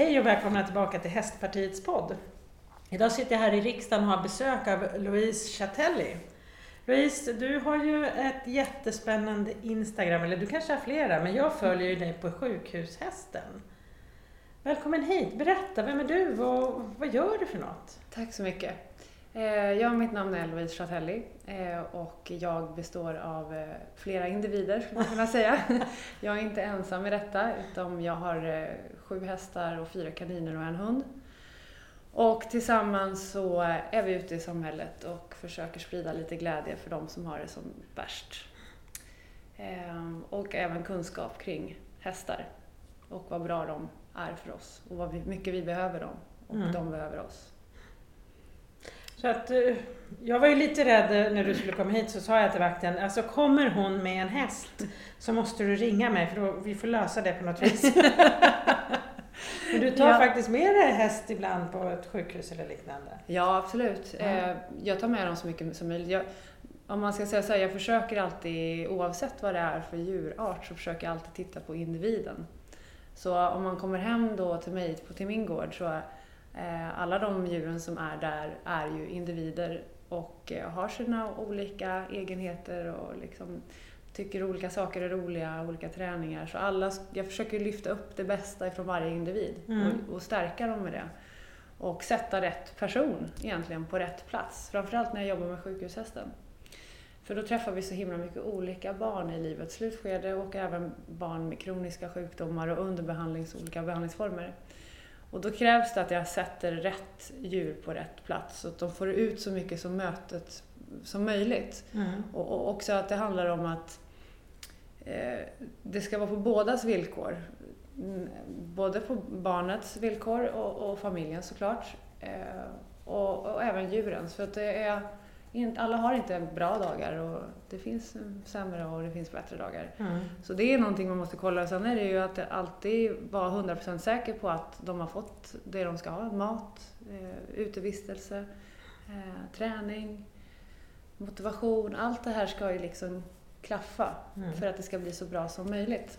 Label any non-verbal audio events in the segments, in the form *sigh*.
Hej och välkomna tillbaka till Hästpartiets podd. Idag sitter jag här i riksdagen och har besök av Louise Chatelli. Louise, du har ju ett jättespännande Instagram, eller du kanske har flera, men jag följer ju dig på Sjukhushästen. Välkommen hit, berätta, vem är du och vad gör du för något? Tack så mycket. Eh, ja, mitt namn är Louise Chatelli eh, och jag består av eh, flera individer skulle man kunna säga. *laughs* Jag är inte ensam i detta utan jag har sju hästar och fyra kaniner och en hund. Och tillsammans så är vi ute i samhället och försöker sprida lite glädje för de som har det som värst. Ehm, och även kunskap kring hästar och vad bra de är för oss och vad mycket vi behöver dem och mm. de behöver oss. Så att, eh, jag var ju lite rädd när du skulle komma hit så sa jag till vakten, alltså kommer hon med en häst så måste du ringa mig för då, vi får lösa det på något vis. *laughs* Men du tar ja. Faktiskt med dig häst ibland på ett sjukhus eller liknande? Ja, absolut. Mm. Jag tar med dem så mycket som möjligt. Jag, om man ska säga så här, jag försöker alltid, oavsett vad det är för djurart, så försöker jag alltid titta på individen. Så om man kommer hem då till mig, till min gård, så eh, alla de djuren som är där är ju individer och eh, har sina olika egenheter och liksom tycker olika saker är roliga, olika träningar. Så alla, jag försöker lyfta upp det bästa ifrån varje individ mm. och, och, stärka dem med det. Och sätta rätt person egentligen på rätt plats. Framförallt när jag jobbar med sjukhushästen. För då träffar vi så himla mycket olika barn i livets slutskede och även barn med kroniska sjukdomar och underbehandlings, olika behandlingsformer. Och då krävs det att jag sätter rätt djur på rätt plats så att de får ut så mycket som mötet som möjligt. Mm. Och, också att det handlar om att det ska vara på bådas villkor. Mm, både på barnets villkor och, och familjens såklart. Eh, och, och, även djurens. För att det är alla har inte bra dagar och det finns sämre och det finns bättre dagar. Mm. Så det är någonting man måste kolla. Sen är det ju att alltid vara 100% säker på att de har fått det de ska ha. Mat, eh, utevistelse, eh, träning, motivation. Allt det här ska ju liksom klaffa mm. för att det ska bli så bra som möjligt.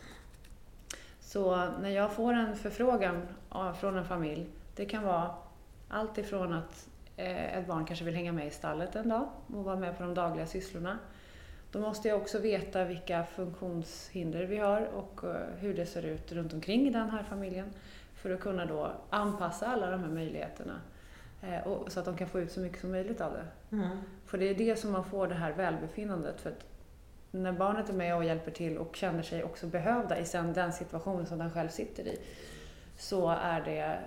Så när jag får en förfrågan från en familj, det kan vara allt ifrån att Eh, ett barn kanske vill hänga med i stallet en dag och vara med på de dagliga sysslorna. Då måste jag också veta vilka funktionshinder vi har och eh, hur det ser ut runt omkring den här familjen för att kunna då anpassa alla de här möjligheterna eh, så att de kan få ut så mycket som möjligt av det. Mm. För det är det som man får det här välbefinnandet. För att när barnet är med och hjälper till och känner sig också behövda i den situation som den själv sitter i så är det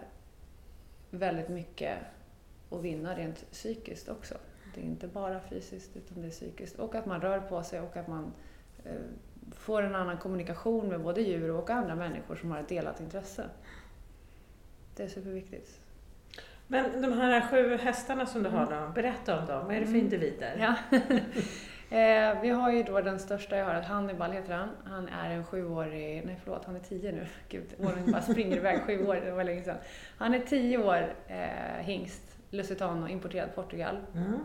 väldigt mycket och vinna rent psykiskt också. Det är inte bara fysiskt utan det är psykiskt. Och att man rör på sig och att man eh, får en annan kommunikation med både djur och andra människor som har ett delat intresse. Det är superviktigt. Men de här sju hästarna som du har då, berätta om dem. Vad är det för mm. individer? Ja. *laughs* Eh, vi har ju då den största jag har, Hannibal heter han. Han är en sjuårig, nej förlåt, han är tio nu. *laughs* Gud, åren bara springer iväg, sju år, det var länge sedan. Han är tio år eh, hingst Lusitano, importerad Portugal. Mm.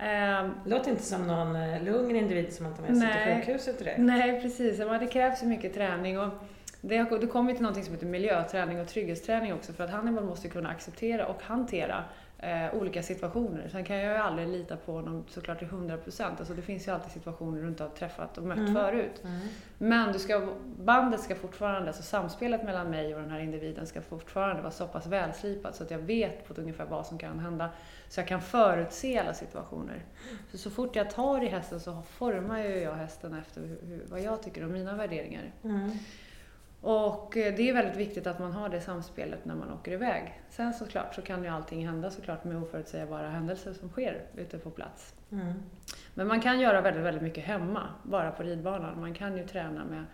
Um, Låter inte som någon uh, lugn individ som man tar med sig till sjukhuset direkt. Nej, precis. Det krävs ju mycket träning. Och det, har, det kommer till något som heter miljöträning och trygghetsträning också för att Hannibal måste kunna acceptera och hantera eh, olika situationer. Sen kan jag ju aldrig lita på honom såklart till 100 procent. Alltså det finns ju alltid situationer du inte har träffat och mött mm. förut. Mm. Men du ska, bandet ska fortfarande, alltså samspelet mellan mig och den här individen ska fortfarande vara så pass välslipat så att jag vet på ungefär vad som kan hända. Så jag kan förutse alla situationer. Så, så fort jag tar i hästen så formar ju jag hästen efter hur, vad jag tycker om mina värderingar. Mm. Och eh, det är väldigt viktigt att man har det samspelet när man åker iväg. Sen såklart så kan ju allting hända såklart med oförutsägbara händelser som sker ute på plats. Mm. Men man kan göra väldigt, väldigt mycket hemma, bara på ridbanan. Man kan ju träna med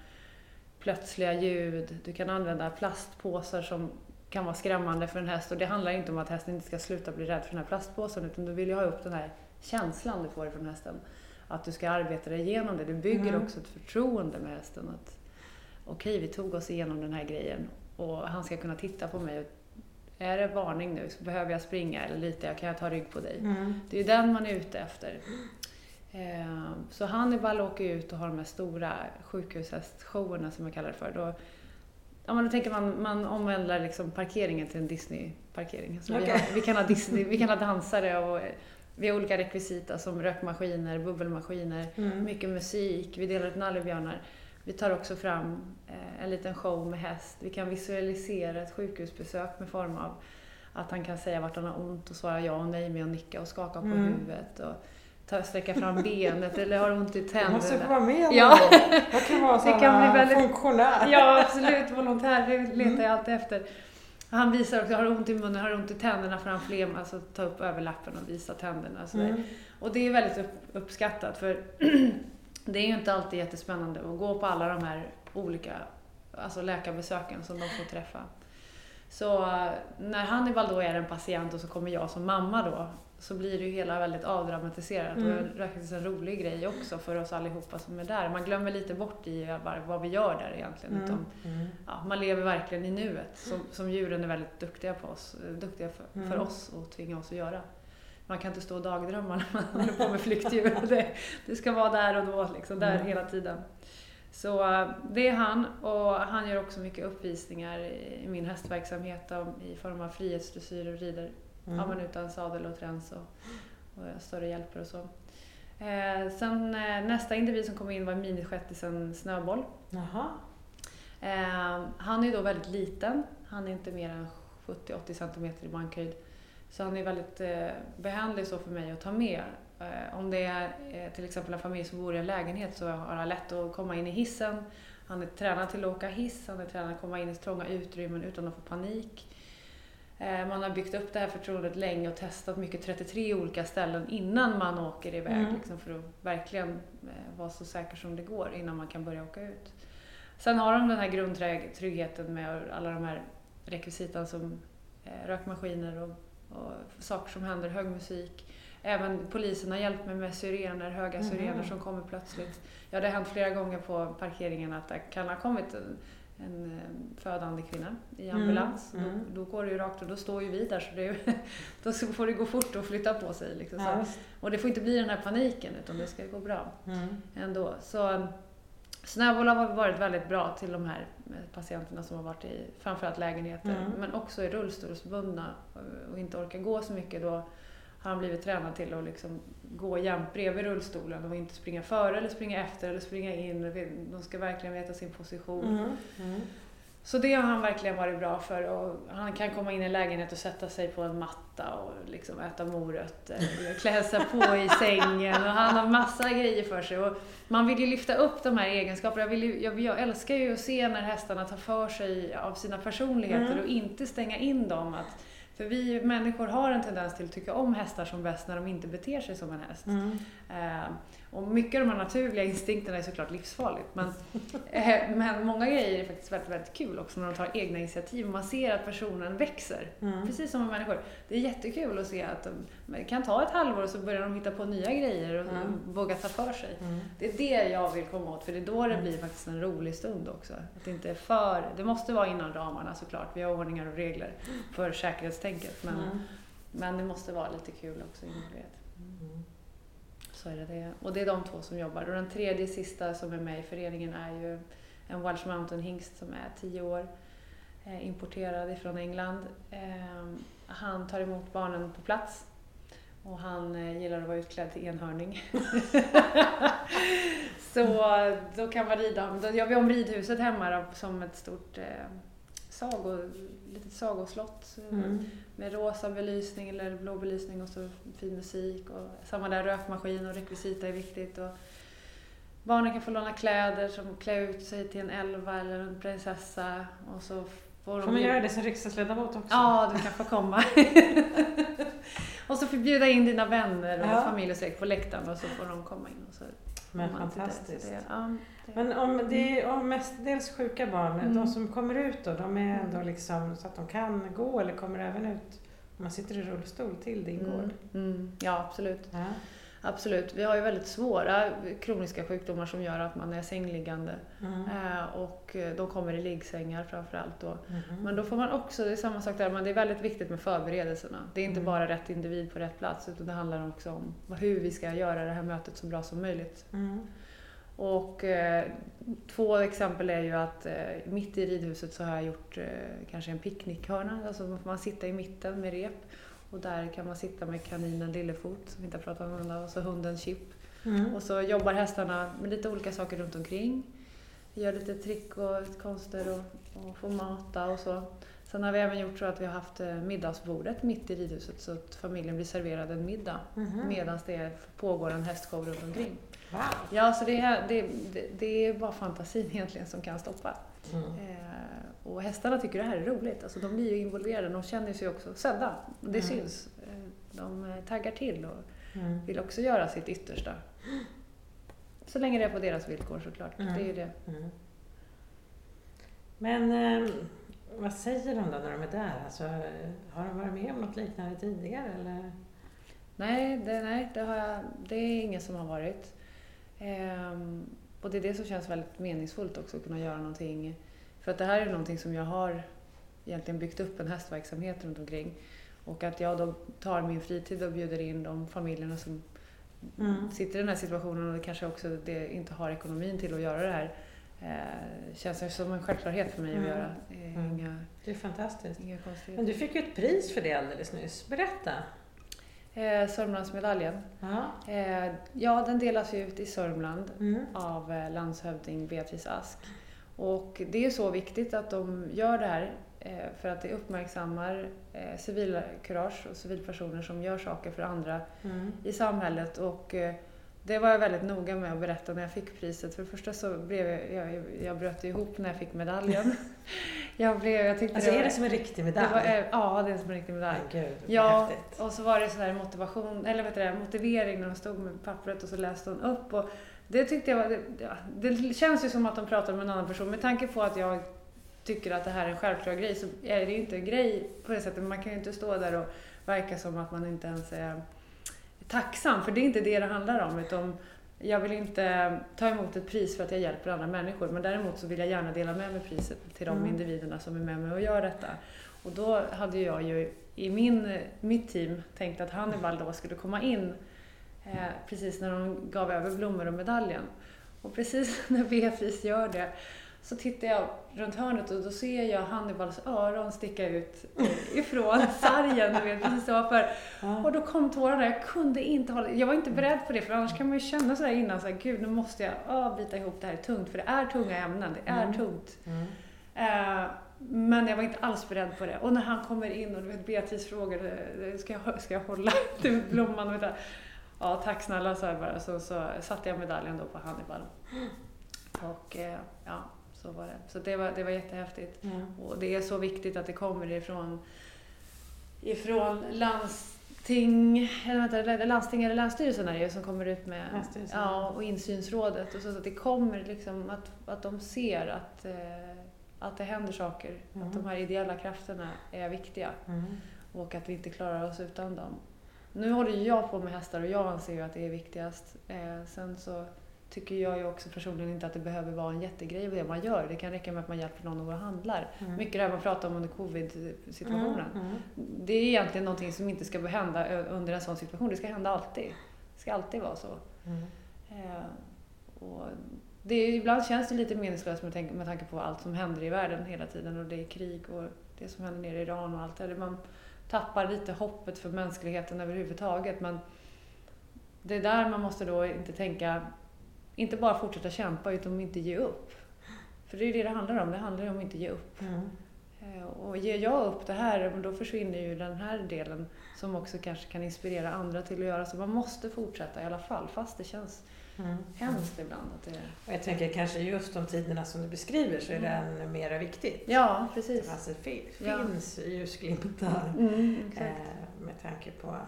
plötsliga ljud, du kan använda plastpåsar som kan vara skrämmande för en häst. Och det handlar inte om att hästen inte ska sluta bli rädd för den här plastpåsen, utan du vill ju ha upp den här känslan du får från hästen. Att du ska arbeta dig igenom det. Det bygger mm. också ett förtroende med hästen. Att okej, vi tog oss igenom den här grejen och han ska kunna titta på mig. Är det varning nu? Så behöver jag springa eller litar jag? Kan jag ta rygg på dig? Mm. Det är ju den man är ute efter. Eh, så Hannibal åker ut och har de här stora sjukhushästshowerna som jag kallar det för. Då Ja, men då tänker man, man omvandlar liksom parkeringen till en Disney-parkering. Så vi, har, vi, kan ha Disney, vi kan ha dansare och vi har olika rekvisita som rökmaskiner, bubbelmaskiner, Mm. mycket musik, vi delar ut nallebjörnar. Vi tar också fram eh, en liten show med häst. Vi kan visualisera ett sjukhusbesök med form av att han kan säga vart han har ont och svara ja och nej med att nicka och skaka på Mm. huvudet. Och ta, sträcka fram benet eller har ont i Jag måste få tänderna. vara med Ja. Jag kan vara Det kan sån bli väldigt- funktionär. Ja, absolut. Volontär, det letar Mm. jag alltid efter. Han visar också, har ont i munnen, har ont i tänderna får han flem, alltså ta upp överlappen och visa tänderna. Mm. Och det är väldigt upp, uppskattat för *clears throat* det är ju inte alltid jättespännande att gå på alla de här olika alltså läkarbesöken som de får träffa. Så eh, när Hannibal då är en patient och så kommer jag som mamma då så blir det ju hela väldigt avdramatiserat Mm. och det är en rolig grej också för oss allihopa som är där. Man glömmer lite bort i vad, vi gör där egentligen. Mm. Utan, Mm. ja, man lever verkligen i nuet som, som djuren är väldigt duktiga på oss, eh, duktiga för, Mm. för oss och tvinga oss att göra. Man kan inte stå och dagdrömma när man *laughs* håller på med flyktdjur. *laughs* Det, det ska vara där och då, liksom, där Mm. hela tiden. Så eh, det är han och han gör också mycket uppvisningar i min hästverksamhet i form av frihetsdressyr och rider Mm. ja, men utan sadel och träns och, och större hjälper och så. Eh, sen eh, nästa individ som kom in var miniskettisen Snöboll. Eh, han är då väldigt liten. Han är inte mer än 70-80 cm i bankhöjd. Så han är väldigt eh, behändig så för mig att ta med. Eh, om det är eh, till exempel en familj som bor i en lägenhet så har han lätt att komma in i hissen. Han är tränad till att åka hiss, han är tränad att komma in i trånga utrymmen utan att få panik. Eh, man har byggt upp det här förtroendet länge och testat mycket, 33 olika ställen innan man åker iväg. Mm. Liksom, för att verkligen eh, vara så säker som det går innan man kan börja åka ut. Sen har de den här grundtryggheten med alla de här rekvisitan som eh, rökmaskiner och, och saker som händer, hög musik. Även polisen har hjälpt mig med syrener, höga Mhm. syrener som kommer plötsligt. Ja, det har hänt flera gånger på parkeringen att det kan ha kommit en, en eh, födande kvinna i Mm, ambulans. mm. Då, då går det ju rakt och då står ju vi där så det *laughs* då får det gå fort att flytta på sig. Liksom. Ja. Och det får inte bli den här paniken utan det ska gå bra Mm. ändå. Så Snöboll har varit väldigt bra till de här patienterna som har varit i framförallt lägenheter, Mm. men också i rullstolsbundna eh, och inte orkar gå så mycket. Då har han blivit tränad till att liksom gå jämt bredvid rullstolen och inte springa före eller springa efter eller springa in. De ska verkligen veta sin position. Mm. Mm. Så det har han verkligen varit bra för. Och han kan komma in i en lägenhet och sätta sig på en matta och liksom äta morötter, klä sig på i sängen och han har massa grejer för sig. Och man vill ju lyfta upp de här egenskaperna. Jag, vill ju, jag, jag älskar ju att se när hästarna tar för sig av sina personligheter Mm. och inte stänga in dem. Att, för vi människor har en tendens till att tycka om hästar som bäst när de inte beter sig som en häst. Mm. Eh, och mycket av de här naturliga instinkterna är såklart livsfarligt. Men, *laughs* eh, men många grejer är faktiskt väldigt, väldigt kul också när de tar egna initiativ. Man ser att personen växer. Mm. Precis som med människor. Det är jättekul att se att det kan ta ett halvår och så börjar de hitta på nya grejer och Mm. våga ta för sig. Mm. Det är det jag vill komma åt, för det är då det Mm. blir faktiskt en rolig stund också. Att det inte är för... Det måste vara inom ramarna såklart. Vi har ordningar och regler för säkerhetstänket. Men, Mm. men det måste vara lite kul också involverat. Mm. Så är det det. Och det är de två som jobbar. Och den tredje sista som är med i föreningen är ju en Welsh Mountain hingst som är 10 år. Eh, importerad ifrån England. Eh, han tar emot barnen på plats. Och han eh, gillar att vara utklädd till enhörning. *laughs* *laughs* Så då kan man rida, då gör vi om ridhuset hemma då, som ett stort eh, sago, litet sagoslott. eh, Mm. med rosa belysning eller blå belysning och så fin musik. Och samma där, rökmaskin och rekvisita är viktigt. Och barnen kan få låna kläder som klä ut sig till en elva eller en prinsessa. Och så får de Får man göra det som riksdagsledamot också? Ja, du kan få komma. *laughs* och så får bjuda in dina vänner och Ja. familj och släkt på läktaren och så får de komma in. Och så Men fantastiskt. Det, ja, Men om det är om mestadels sjuka barn, Mm. de som kommer ut då, de är ändå Mm. liksom så att de kan gå eller kommer även ut om man sitter i rullstol till din gård? mm, mm, ja, absolut. Ja. Absolut. Vi har ju väldigt svåra kroniska sjukdomar som gör att man är sängliggande. Mm. Eh, och de kommer i liggsängar framförallt då. Mhm. Men då får man också, det är samma sak där, men det är väldigt viktigt med förberedelserna. Det är inte Mm. bara rätt individ på rätt plats utan det handlar också om hur vi ska göra det här mötet så bra som möjligt. Mm. Och eh, två exempel är ju att eh, mitt i ridhuset så har jag gjort eh, kanske en picknickhörna. Alltså man får sitta i mitten med rep. Och där kan man sitta med kaninen Lillefot, som vi inte har pratat om ännu, och så hunden Chip. Mm. Och så jobbar hästarna med lite olika saker runt omkring. Gör lite trick och konster och, och får mata och så. Sen har vi även gjort så att vi har haft eh, middagsbordet mitt i ridhuset så att familjen blir serverad en middag Mhm. medan det pågår en hästshow runt omkring. Wow. Ja, så det är, det, det, det är bara fantasin *laughs* egentligen som kan stoppa. Mm. Eh, och hästarna tycker det här är roligt. Alltså, de blir ju involverade, de känner sig också sedda. Det Mm. syns. Eh, de eh, taggar till och Mm. vill också göra sitt yttersta. Så länge det är på deras villkor såklart. Mm. Det är ju det. Mm. Men eh, vad säger de då när de är där? Alltså, har de varit med om något liknande tidigare? Eller? Nej, det, nej det, har jag, det är ingen som har varit. Ehm, och det är det som känns väldigt meningsfullt också, att kunna göra någonting. För att det här är någonting som jag har egentligen byggt upp en hästverksamhet runt omkring. Och att jag då tar min fritid och bjuder in de familjerna som Mm. sitter i den här situationen och kanske också det inte har ekonomin till att göra det här. Eh, känns som en självklarhet för mig Mm. att göra. Eh, Mm. Inga, Det är fantastiskt. Men du fick ju ett pris för det alldeles nyss. Berätta. Eh, Sörmlandsmedaljen. Eh, ja, den delas ju ut i Sörmland Mm. av eh, landshövding Beatrice Ask. Och det är så viktigt att de gör det här eh, för att det uppmärksammar eh, civilkurage och civilpersoner som gör saker för andra Mm. i samhället. Och eh, det var jag väldigt noga med att berätta när jag fick priset. För det första så blev jag, jag, jag bröt ihop när jag fick medaljen. *laughs* jag, blev, jag tyckte Alltså det är var, det som en riktig det medalj? var, eh, Ja, det är som en riktig medalj. Men gud, Ja, häftigt. och så var det sån här motivation, eller vet du det, motivering när de stod med pappret och så läste hon upp. Och det tyckte jag var, det, ja, det känns ju som att de pratar med en annan person. Med tanke på att jag tycker att det här är en självklar grej så är det ju inte en grej på det sättet. Man kan ju inte stå där och verka som att man inte ens är tacksam, för det är inte det det handlar om. Utan jag vill inte ta emot ett pris för att jag hjälper andra människor, men däremot så vill jag gärna dela med mig priset till de Mm. individerna som är med mig och gör detta. Och då hade jag ju i min, mitt team tänkt att Hannibal då skulle komma in eh, precis när de gav över blommor och medaljen. Och precis *laughs* när Beatrice gör det så tittar jag runt hörnet och då ser jag Hannibals öron sticka ut eh, ifrån sargen. Du vet, precis så för. Ja. Och då kom tårarna, jag kunde inte hålla Jag var inte beredd på det för annars kan man ju känna sådär innan, så här, gud nu måste jag bita ihop, det här är tungt. För det är tunga ämnen, det är Mm. tungt. Mm. Eh, men jag var inte alls beredd på det. Och när han kommer in och du vet, Beatrice frågade, eh, ska jag, ska jag hålla vet, *laughs* blomman? Och ja, tack snälla, sa jag bara. Så, så satte jag medaljen då på Hannibal. Och eh, ja, så var det. Så det var, det var jättehäftigt. Mm. Och det är så viktigt att det kommer ifrån, ifrån landsting, eller vänta, landsting eller länsstyrelsen är det som kommer ut med ja, och insynsrådet. Och så, så att det kommer liksom att, att de ser att, eh, att det händer saker. Mm. Att de här ideella krafterna är viktiga Mm. och att vi inte klarar oss utan dem. Nu håller jag på med hästar och jag anser ju att det är viktigast. Eh, sen så tycker jag ju också personligen inte att det behöver vara en jättegrej det man gör. Det kan räcka med att man hjälper någon och går och handlar. Mm. Mycket det här man pratar om under covid-situationen. Mm. Mm. Det är egentligen någonting som inte ska hända under en sån situation. Det ska hända alltid. Det ska alltid vara så. Mm. Eh, och det är, ibland känns det lite meningslöst med, tänk, med tanke på allt som händer i världen hela tiden. Och det är krig och det som händer nere i Iran och allt det. Man tappar lite hoppet för mänskligheten överhuvudtaget. Men det är där man måste då inte tänka, inte bara fortsätta kämpa utan inte ge upp. För det är ju det det handlar om. Det handlar ju om att inte ge upp. Mm. Och ger jag upp det här, då försvinner ju den här delen som också kanske kan inspirera andra till att göra. Så man måste fortsätta i alla fall, fast det känns Mm. hemskt ibland. Att det... Och jag tänker kanske just de tiderna som du beskriver så är det Mm. än mer viktigt. Ja, Det precis. alltså, Ja. finns ljusglimtar Mm, eh, med tanke på ja,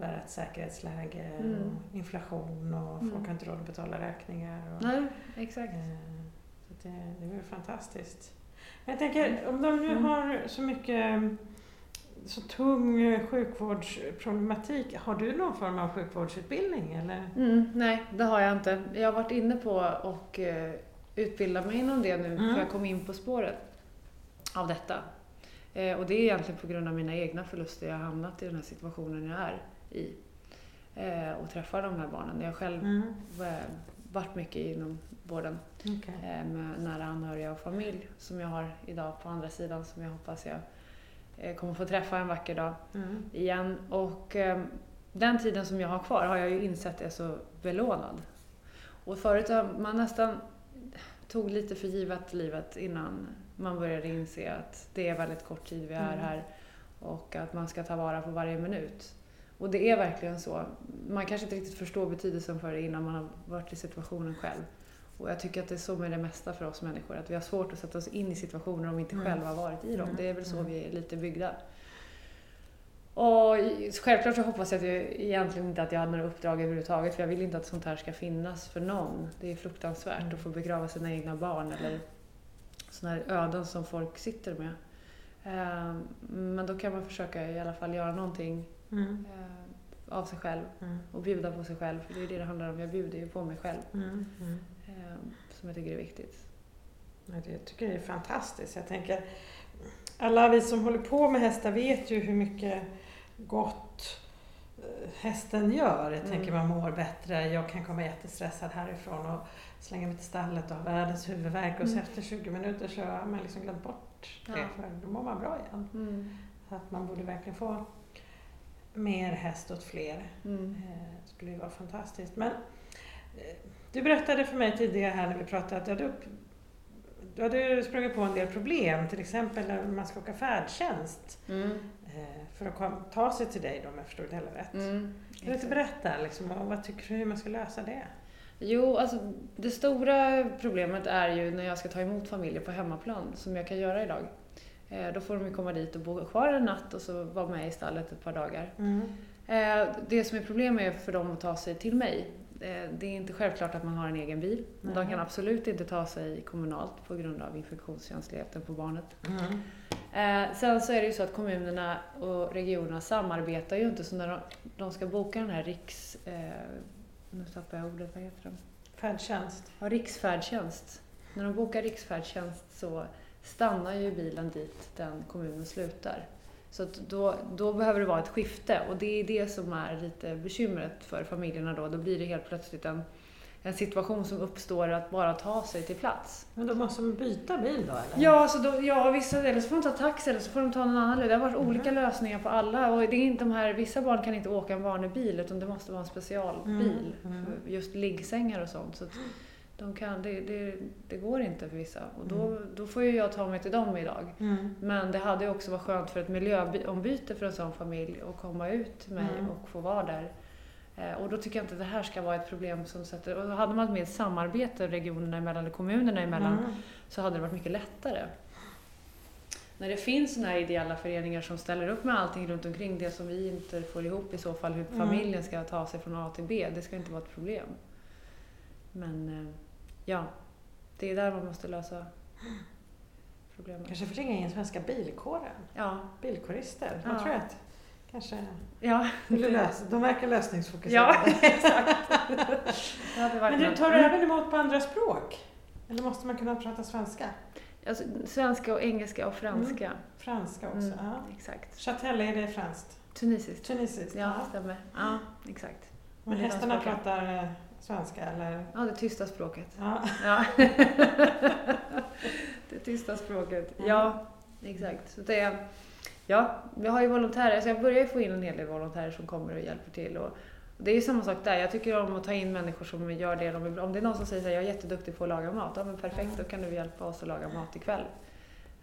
förvärrat säkerhetsläge Mm. och inflation och Mm. folk har inte råd att betala räkningar. Och, Nej, exakt. eh, så att det, det är väl fantastiskt. Jag tänker, om de nu Mm. har så mycket så tung sjukvårdsproblematik, har du någon form av sjukvårdsutbildning eller? Mm, nej, det har jag inte. Jag har varit inne på och eh, utbilda mig inom det nu, Mm. för jag kom in på spåret av detta. Eh, och det är egentligen på grund av mina egna förluster jag har hamnat i den här situationen jag är i. Eh, och träffar de här barnen. Jag själv Mm. eh, varit mycket inom vården Okay. eh, med nära anhöriga och familj som jag har idag på andra sidan som jag hoppas jag eh, kommer få träffa en vacker dag Mm. igen. Och eh, den tiden som jag har kvar har jag ju insett är så belånad. Och förut har man nästan tog lite för givet livet innan man började inse att det är väldigt kort tid vi är Mm. här och att man ska ta vara på varje minut. Och det är verkligen så. Man kanske inte riktigt förstår betydelsen för det innan man har varit i situationen själv. Och jag tycker att det är så med det mesta för oss människor, att vi har svårt att sätta oss in i situationer om vi inte Mm. själva har varit i dem. Mm. Det är väl så Mm. vi är lite byggda. Och självklart så hoppas jag att jag egentligen inte att jag hade några uppdrag överhuvudtaget för jag vill inte att sånt här ska finnas för någon. Det är fruktansvärt Mm. att få begrava sina egna barn eller såna här öden som folk sitter med. Eh, Men då kan man försöka i alla fall göra någonting Mm. eh, av sig själv Mm. och bjuda på sig själv. För det är det det handlar om. Jag bjuder ju på mig själv Mm. Mm. eh, som jag tycker är viktigt. Ja, det tycker jag är fantastiskt. Jag tänker, alla vi som håller på med hästar vet ju hur mycket gott eh, hästen gör. Jag tänker man Mm. mår bättre, jag kan komma jättestressad härifrån och slänga mig till stallet och ha världens huvudvärk och så efter 20 minuter så har man liksom glömt bort det Ja. för då mår man bra igen. Mm. Så att man borde verkligen få mer häst åt fler. Mm. Eh, Det skulle ju vara fantastiskt. Men eh, du berättade för mig tidigare här när vi pratade att du hade, du hade sprungit på en del problem. Till exempel när man ska åka färdtjänst Mm. eh, för att ta sig till dig då, om jag förstod det hela rätt. Mm. Kan du inte berätta liksom, vad tycker du hur man ska lösa det? Jo, alltså det stora problemet är ju när jag ska ta emot familjer på hemmaplan, som jag kan göra idag. Eh, Då får de ju komma dit och bo kvar en natt och så vara med i stallet ett par dagar. Eh, Det som är problemet är för dem att ta sig till mig. Eh, Det är inte självklart att man har en egen bil. De Nej. kan absolut inte ta sig kommunalt på grund av infektionskänsligheten på barnet. Mm. Sen så är det ju så att kommunerna och regionerna samarbetar ju inte så när de, de ska boka den här riks... Nu tappar jag ordet, vad heter den? Färdtjänst. Ja, riksfärdtjänst. När de bokar riksfärdtjänst så stannar ju bilen dit den kommunen slutar. Så då, då behöver det vara ett skifte och det är det som är lite bekymret för familjerna då. Då blir det helt plötsligt en, en situation som uppstår att bara ta sig till plats. Men då måste man byta bil då eller? Ja, så då, ja vissa, eller så får de ta taxi eller så får de ta någon annan lösning. Det har varit Mhm. olika lösningar på alla. Och det är inte de här, vissa barn kan inte åka en vanlig bil utan det måste vara en specialbil. Mm, mm. För just liggsängar och sånt. Så att de kan, det, det, det går inte för vissa. Och då, Mm. då får ju jag ta mig till dem idag. Mm. Men det hade ju också varit skönt för ett miljöombyte för en sån familj att komma ut till mig Mm. och få vara där. Eh, Och då tycker jag inte att det här ska vara ett problem som sätter... Och hade man mer samarbete regionerna emellan, eller kommunerna emellan, Mm. så hade det varit mycket lättare. När det finns såna här ideella föreningar som ställer upp med allting runt omkring det som vi inte får ihop i så fall, hur Mm. familjen ska ta sig från A till B, det ska inte vara ett problem. Men eh, ja, det är där man måste lösa problemet. Kanske få ringa in Svenska bilkåren. Ja, Bilkårister. Man Ja. tror att kanske ja. lösa. De verkar lösningsfokuserade. Ja, *laughs* exakt. Det Men du, tar du även emot på andra språk? Eller måste man kunna prata svenska? Alltså, svenska och engelska och franska. Franska också? Mm, Ja. Exakt. Châtel, är det franskt? Tunisiskt. Tunisiskt? Ja, stämmer. Ja, exakt. Men det de hästarna pratar eh, svenska eller? Ja, det tysta språket. Ja. Ja. *laughs* det tysta språket. Mm. Ja, exakt. Så det ja, vi har ju volontärer, så jag börjar ju få in en hel del volontärer som kommer och hjälper till. Och det är ju samma sak där, jag tycker om att ta in människor som gör det de vill. Om det är någon som säger att jag är jätteduktig på att laga mat, ja men perfekt, då kan du hjälpa oss att laga mat ikväll.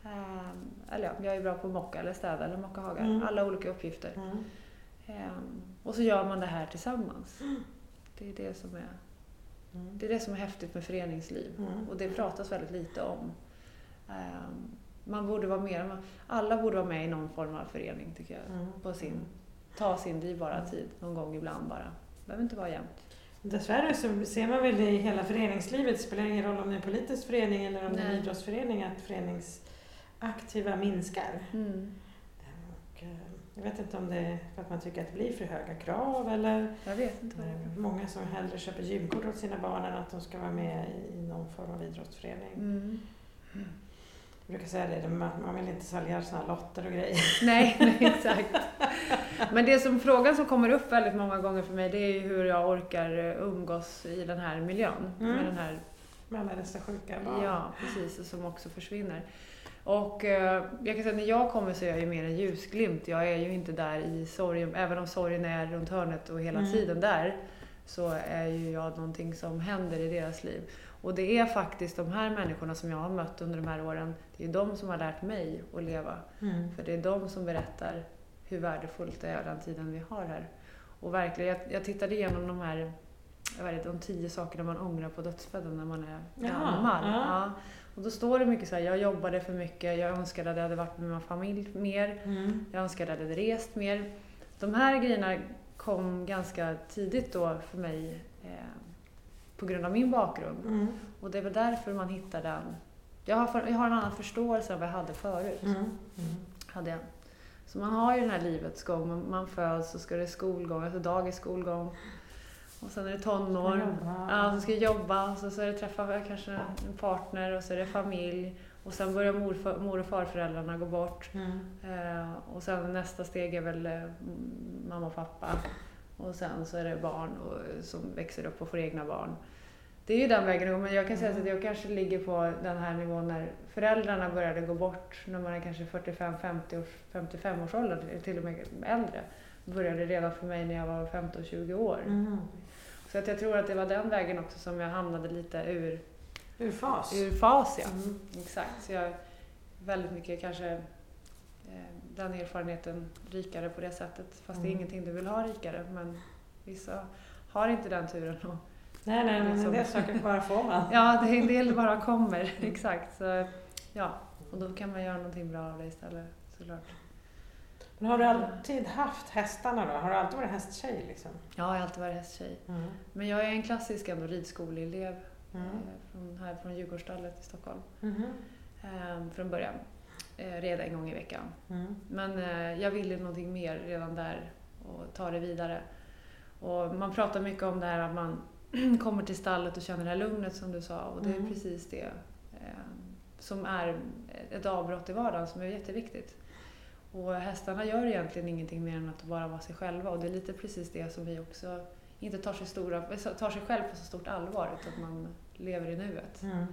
Um, eller ja, jag är bra på att mocka eller städa eller mocka hagar. Mm. Alla olika uppgifter. Mm. Ehm, och så gör man det här tillsammans. *gasps* Det är det som är, Mm. det är, det som är häftigt med föreningsliv. Mm. Och det pratas väldigt lite om. Ehm, man borde vara med, alla borde vara med i någon form av förening tycker jag. Mm. På sin, ta sin dyrbara tid någon gång ibland bara. Det behöver inte vara jämt. Dessvärre så ser man väl det i hela föreningslivet, det spelar ingen roll om det är en politisk förening eller om det är en idrottsförening, att föreningsaktiva minskar. Mm. Eh, jag vet inte om det är för att man tycker att det blir för höga krav eller Jag vet inte eh, många som hellre köper gymkort åt sina barn än att de ska vara med i någon form av idrottsförening. Mm. Jag brukar säga det, man vill inte sälja sådana lotter och grejer. *laughs* Nej, nej, exakt. Men det som, frågan som kommer upp väldigt många gånger för mig det är ju hur jag orkar umgås i den här miljön. Mm. Med den här, Med alla dessa sjuka barn. ja, precis, och som också försvinner. Och eh, jag kan säga att när jag kommer så är jag ju mer en ljusglimt. Jag är ju inte där i sorgen, även om sorgen är runt hörnet och hela Mm. tiden där, så är ju jag någonting som händer i deras liv. Och det är faktiskt de här människorna som jag har mött under de här åren, det är de som har lärt mig att leva. Mm. För det är de som berättar hur värdefullt det är den tiden vi har här. Och verkligen, jag, jag tittade igenom de här jag vet inte, de tio sakerna man ångrar på dödsbädden när man är gammal. ja. Och då står det mycket så här, jag jobbade för mycket, jag önskade att jag hade varit med min familj mer, Mm. jag önskade att jag hade rest mer. De här grejerna kom ganska tidigt då för mig eh, på grund av min bakgrund. Mm. Och det är väl därför man hittar den. Jag har, för, jag har en annan förståelse än vad jag hade förut. Mm. Mm. Hade jag. Så man har ju den här livets gång. Man, man föds och ska det skolgång, alltså dagis skolgång. Och sen är det tonår. Ja, så ska jag jobba och så, så är det träffa kanske en partner och så är det familj. Och sen börjar morfar, mor och farföräldrarna gå bort. Mm. Eh, och sen nästa steg är väl eh, mamma och pappa. Och sen så är det barn och, som växer upp och får egna barn. Det är ju den vägen men jag kan säga så att jag kanske ligger på den här nivån när föräldrarna började gå bort när man är kanske 45, 50 års, 55 års ålder, till och med äldre. Började redan för mig när jag var 15-20 år. Mm. Så att jag tror att det var den vägen också som jag hamnade lite ur, Ur fas. ur fas. Ja. Mm. Exakt, så jag är väldigt mycket kanske eh, den erfarenheten rikare på det sättet. Fast det är Mm. ingenting du vill ha rikare. Men vissa har inte den turen. Och, Nej, nej, men Liksom. en del saker bara får man. *laughs* ja, det är en del bara kommer. Exakt. Så, ja, och då kan man göra någonting bra av det istället såklart. Men har du alltid haft hästarna då? Har du alltid varit hästtjej liksom? Ja, jag har alltid varit hästtjej. Mm. Men jag är en klassisk ändå ridskoleelev Mm. eh, från, här från Djurgårdsstallet i Stockholm. Eh, från början. Eh, reda en gång i veckan. Mm. Men eh, jag ville någonting mer redan där och ta det vidare. Och man pratar mycket om det här att man *clears throat* kommer till stallet och känner det här lugnet som du sa och det är Mm. precis det eh, som är ett avbrott i vardagen som är jätteviktigt. Och hästarna gör egentligen ingenting mer än att bara vara sig själva och det är lite precis det som vi också inte tar sig, stora, tar sig själv på så stort allvar utan att man lever i nuet Mm.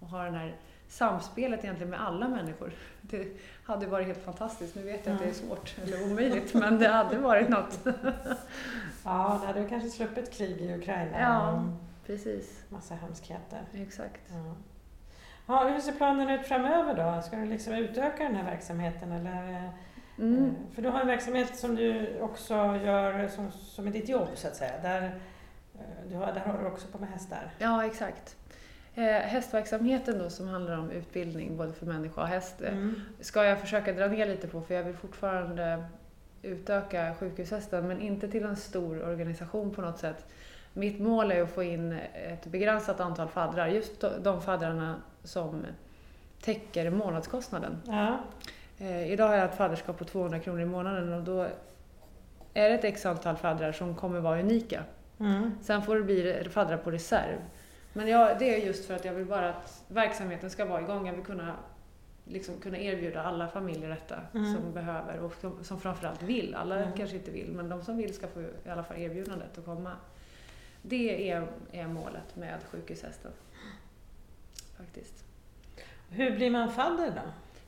och har den här samspelet egentligen med alla människor. Det hade varit helt fantastiskt. Nu vet jag att det är svårt eller omöjligt, men det hade varit något. *laughs* Ja, då hade du kanske sluppit krig i Ukraina Ja. Precis, massa hemskheter. exakt. Ja. Ja, hur ser planen ut framöver då? Ska du liksom utöka den här verksamheten eller? eh, Mm. För du har en verksamhet som du också gör som, som är ditt jobb så att säga. Där, eh, du har, där har du också på med hästar. Ja, exakt. Eh, hästverksamheten då som handlar om utbildning både för människa och häst eh, Mm. ska jag försöka dra ner lite på för jag vill fortfarande utöka sjukhushästen men inte till en stor organisation på något sätt. Mitt mål är att få in ett begränsat antal faddrar, just de faddrarna som täcker månadskostnaden. Ja. Eh, idag har jag ett fadderskap på 200 kronor i månaden och då är det ett x antal faddrar som kommer vara unika. Mm. Sen får det bli faddrar på reserv. Men jag, det är just för att jag vill bara att verksamheten ska vara igång. Jag vill kunna, liksom, kunna erbjuda alla familjer detta Mm. som behöver och som, som framförallt vill. Alla Mm. kanske kanske inte vill, men de som vill ska få i alla fall erbjudandet att komma. Det är, är målet med sjukhushästen. Faktiskt. Hur blir man fadder då?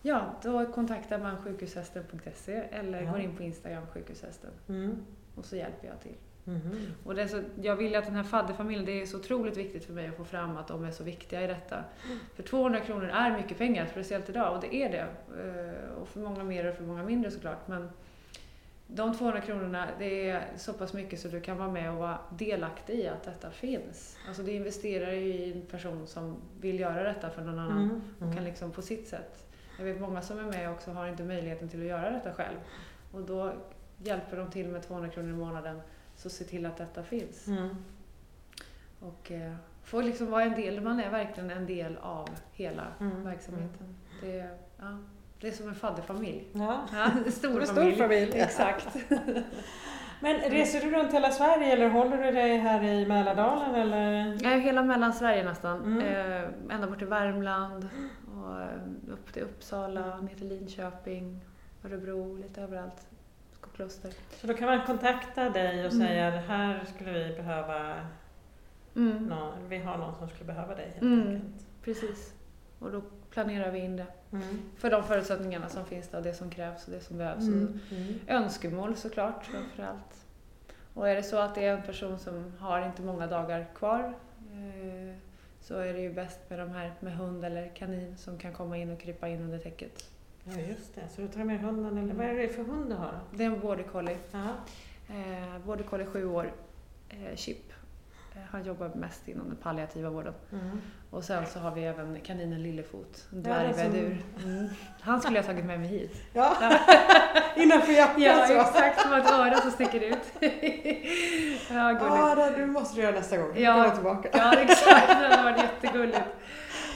Ja, då kontaktar man sjukhushästen.se eller Ja. går in på Instagram, sjukhushästen. Mm. Och så hjälper jag till. Mhm. Och det är så, jag vill att den här fadderfamiljen, det är så otroligt viktigt för mig att få fram att de är så viktiga i detta. För 200 kronor är mycket pengar, speciellt idag, och det är det. Eh, Och för många mer och för många mindre såklart. Men de 200 kronorna, det är så pass mycket så du kan vara med och vara delaktig i att detta finns. Alltså du investerar ju i en person som vill göra detta för någon annan Mm. och kan Mm. liksom på sitt sätt. Jag vet många som är med också har inte möjligheten till att göra detta själv. Och då hjälper de till med 200 kronor i månaden, så se till att detta finns. Mm. Och eh, får liksom vara en del, man är verkligen en del av hela Mm. verksamheten. Det, är, ja, det är som en fadderfamilj. Ja. Ja, en stor *laughs* En stor familj. familj. Exakt. *laughs* Men reser du runt hela Sverige eller håller du dig här i Mälardalen eller? Ja, hela Mellansverige nästan. Mm. Eh, ända bort till Värmland Och eh, upp till Uppsala, ner till Linköping, Örebro, lite överallt. Skokloster. Så då kan man kontakta dig och Mm. säga här skulle vi behöva Mm. någon, vi har någon som skulle behöva dig helt Mm. enkelt. Precis. Och då planerar vi in det. Mm. För de förutsättningarna som finns där, det som krävs och det som behövs. Mm. Och önskemål såklart framförallt. Och är det så att det är en person som har inte många dagar kvar eh, så är det ju bäst med de här med hund eller kanin som kan komma in och krypa in under täcket. Ja just det, så du tar med hunden eller vad är det för hund du har? Det är en border collie. Eh, border collie sju år. Eh, Chip. Eh, han jobbar mest inom den palliativa vården. Mm. Och sen så har vi även kaninen Lillefot, en Ja, som- dvärgvädur. Mm. Han skulle jag ha tagit med mig hit. Ja, *laughs* innanför jackan Ja, så. exakt. Som ett öra som sticker ut. *laughs* ja, gulligt. Ja, det, det måste du göra nästa gång. Ja. Komma tillbaka. Ja, exakt. Det hade varit jättegulligt.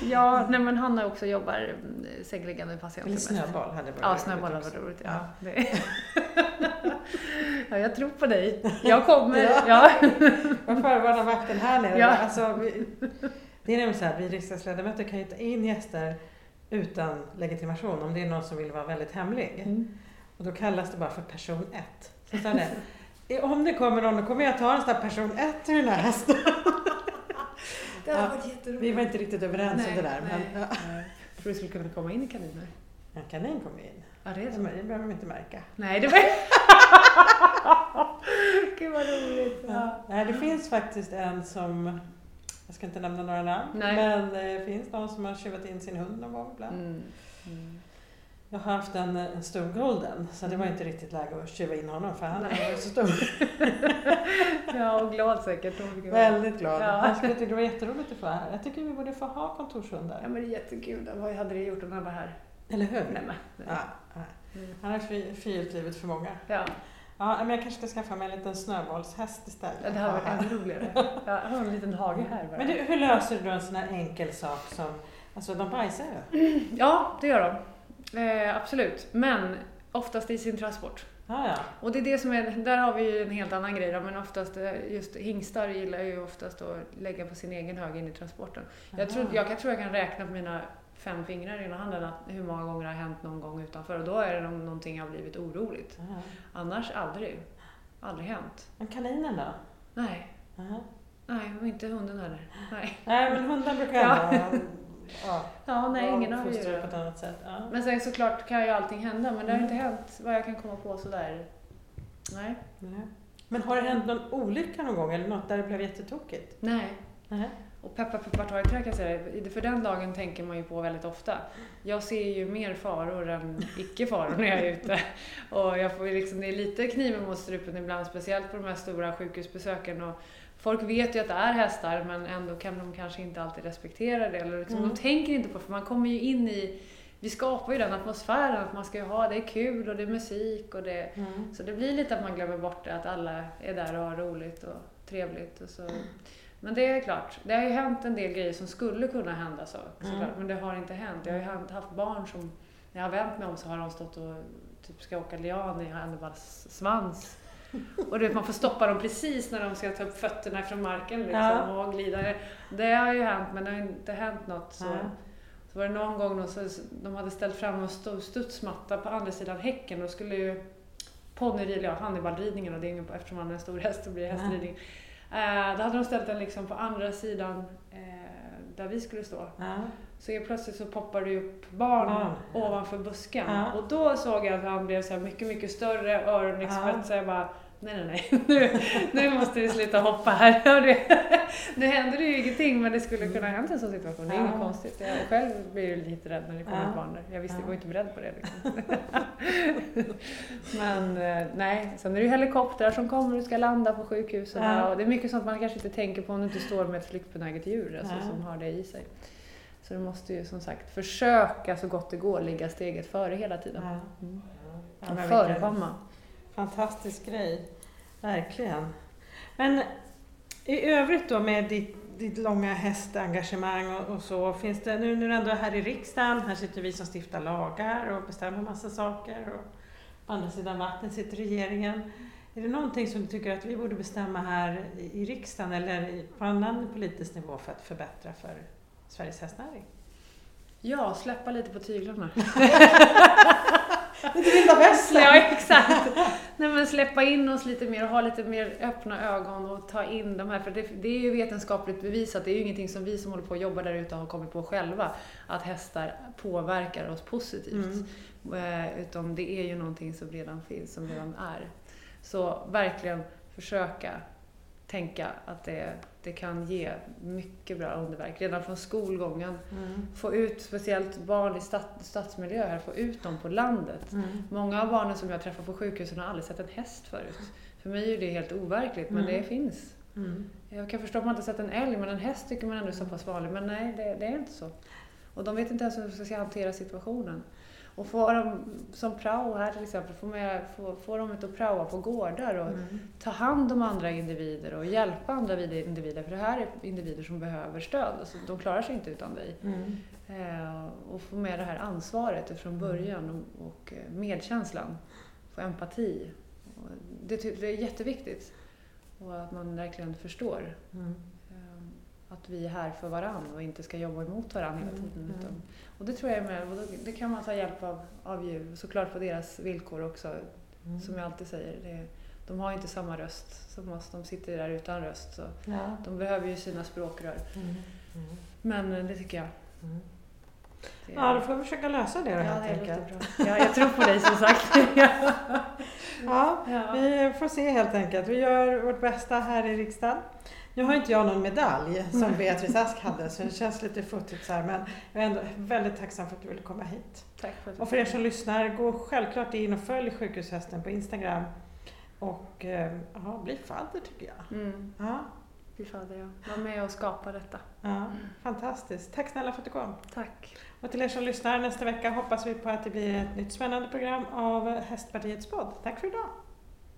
Ja, nej men Hanna också jobbar mm, sängliggande patienter Eller snöboll hade varit Ja, snöboll hade varit roligt. Ja. Ja. *laughs* Ja, jag tror på dig. Jag kommer. Ja. Ja. *laughs* Jag förvarnar vakten här nere. Ja. Alltså, vi, det är nämligen så här, vi riksdagsledamöter kan ju ta in gäster utan legitimation om det är någon som vill vara väldigt hemlig. Mm. Och då kallas det bara för person 1. Så det, "Eh, om det kommer någon då kommer jag ta en sån här person 1 till den här hästen. *laughs* Det hade Ja, varit jätteroligt. Vi var inte riktigt överens om det där. nej. Men ja. Jag tror du skulle kunna komma in i kaniner. en kanin kommer in. Ja, det är Det behöver de inte märka. Nej, det var... *laughs* Gud vad roligt. Ja. Nej, det finns faktiskt en som, jag ska inte nämna några namn, Nej. men det finns någon som har tjuvat in sin hund någon gång ibland. Mm. Mm. Jag har haft en, en stor golden, så det var Mm. inte riktigt läge att tjuva in honom för han var så stor. *laughs* Ja, och glad säkert. Väldigt glad. Ja. Han skulle tycka det var jätteroligt att få vara här. Jag tycker vi borde få ha kontorshundar. Ja, men det är jättekul. Vad hade det gjort om han var här? Eller hur? Nej, men. Ja, ja. Mm. Han har frigjort livet för många. Ja, Ja, men jag kanske ska skaffa mig en liten snöbollshäst istället. det hade varit Ja. ännu roligare. *laughs* Jag har en liten hage här bara. Men du, hur löser du en sån här enkel sak som, alltså de bajsar ju. Ja, det gör de. Eh, absolut. Men oftast i sin transport. Ja, ja. Och det är det som är, där har vi ju en helt annan grej då, men oftast eh, just hingstar gillar ju oftast att lägga på sin egen hög in i transporten. Jag tror, Aha. jag kan, tror jag kan räkna på mina fem fingrar i ena handen att hur många gånger det har hänt någon gång utanför och då är det någonting jag har blivit oroligt. Ja. Annars aldrig. Aldrig hänt. Men kaninen då? Nej, Aha. nej och inte hunden heller. Nej, Nej, men hundar brukar ändå *laughs* ja, ja, nej ingen har ju fostrade på ett annat sätt. Ja. Men sen såklart kan ju allting hända men det har Mm. inte hänt vad jag kan komma på sådär. Nej. Nej. Men har det hänt någon olycka någon gång eller något där det blev jättetokigt? Nej. Nej. Och peppar peppar ta i trä kan jag säga, för den dagen tänker man ju på väldigt ofta. Jag ser ju mer faror än icke-faror när jag är ute. *laughs* Och jag får liksom, det är lite kniven mot strupen ibland, speciellt på de här stora sjukhusbesöken. Och folk vet ju att det är hästar men ändå kan de kanske inte alltid respektera det. Eller liksom, Mm. De tänker inte på för man kommer ju in i, vi skapar ju den atmosfären att man ska ju ha, det är kul och det är musik och det Mm. så det blir lite att man glömmer bort det, att alla är där och har roligt och trevligt. Och så. Men det är klart, det har ju hänt en del grejer som skulle kunna hända så, såklart, Mm. men det har inte hänt. Jag har ju haft- barn som, när jag har vänt mig om så har de stått och typ ska åka lian i Hanniballs svans. Och du vet, man får stoppa dem precis när de ska ta upp fötterna från marken liksom, Ja. och glida. Det har ju hänt, men det har inte hänt något. Så. Nej. Så var det någon gång då, så de hade ställt fram en stor studsmatta på andra sidan häcken och skulle ju ponnyridning, ja Hannibalridningen och det är ingen på, eftersom man är en stor häst så blir det hästridning. Eh, då hade de ställt den liksom på andra sidan eh, där vi skulle stå. Ja. Så helt plötsligt så poppar det upp barn ja. ovanför busken. Ja. Och då såg jag att han blev så mycket, mycket större, öron Ja. Jag bara, nej, nej, nej, *laughs* nu, nu måste vi sluta hoppa här. Det, nu händer det ju ingenting, men det skulle kunna hänt en sån situation. Det är inget Ja. konstigt. Jag själv blir ju lite rädd när det kommer Ja. barn. Jag visste, Ja. jag var inte beredd på det. Liksom. *laughs* men eh, nej, sen är det ju helikoptrar som kommer och ska landa på sjukhusen. Ja. Och det är mycket sånt man kanske inte tänker på om du inte står med ett flyktbenäget djur alltså, Ja. som har det i sig. Så du måste ju som sagt försöka så gott det går ligga steget före hela tiden. Mm. Ja, förekomma. Fantastisk grej. Verkligen. Men i övrigt då med ditt, ditt långa hästengagemang och, och så, finns det, nu när du ändå är här i riksdagen, här sitter vi som stiftar lagar och bestämmer massa saker och på andra sidan vattnet sitter regeringen. Är det någonting som du tycker att vi borde bestämma här i, i riksdagen eller på annan politisk nivå för att förbättra för Sveriges hästnäring? Ja, släppa lite på tyglarna. *laughs* *laughs* Lite vilda västern! Ja, exakt. Nej, men släppa in oss lite mer och ha lite mer öppna ögon och ta in de här, för det, det är ju vetenskapligt bevisat, det är ju ingenting som vi som håller på och jobbar där ute har kommit på själva, att hästar påverkar oss positivt. Mm. Eh, utan det är ju någonting som redan finns, som redan är. Så verkligen försöka tänka att det, det kan ge mycket bra underverk redan från skolgången. Mm. Få ut, speciellt barn i stad, stadsmiljöer, få ut dem på landet. Mm. Många av barnen som jag träffar på sjukhusen har aldrig sett en häst förut. För mig är det helt overkligt, men mm. det finns. Mm. Jag kan förstå att man inte sett en älg, men en häst tycker man ändå är så pass vanlig. Men nej, det, det är inte så. Och de vet inte ens hur de ska hantera situationen. Och få dem, som prao här till exempel, få, med, få, få dem ut och praoa på gårdar och mm. ta hand om andra individer och hjälpa andra individer. För det här är individer som behöver stöd. Alltså, de klarar sig inte utan dig. Mm. Eh, och få med det här ansvaret från mm. början och, och eh, medkänslan. Få empati. Det, det, är jätteviktigt. Och att man verkligen förstår. Mm att vi är här för varandra och inte ska jobba emot varandra hela mm, tiden. Mm. Utan, och det tror jag är med, och det kan man ta hjälp av, av djur, såklart på deras villkor också. Mm. Som jag alltid säger, det, de har inte samma röst som oss, de sitter där utan röst. Så ja. De behöver ju sina språkrör. Mm. mm. Men eh, det tycker jag. Mm. Det, ja, då får vi försöka lösa det då ja, helt enkelt. Ja, jag tror på dig som sagt. *laughs* ja, ja, vi får se helt enkelt. Vi gör vårt bästa här i riksdagen. Nu har inte jag någon medalj som Beatrice Ask hade så det känns lite futtigt så här, men jag är ändå väldigt tacksam för att du ville komma hit. Tack för att och för er som lyssnar, gå självklart in och följ Sjukhushästen på Instagram och eh, ja, bli fadder tycker jag. Mm. Ja. Bli fadder ja. Var med och skapa detta. Ja, fantastiskt. Tack snälla för att du kom. Tack. Och till er som lyssnar nästa vecka hoppas vi på att det blir ett nytt spännande program av Hästpartiets podd. Tack för idag.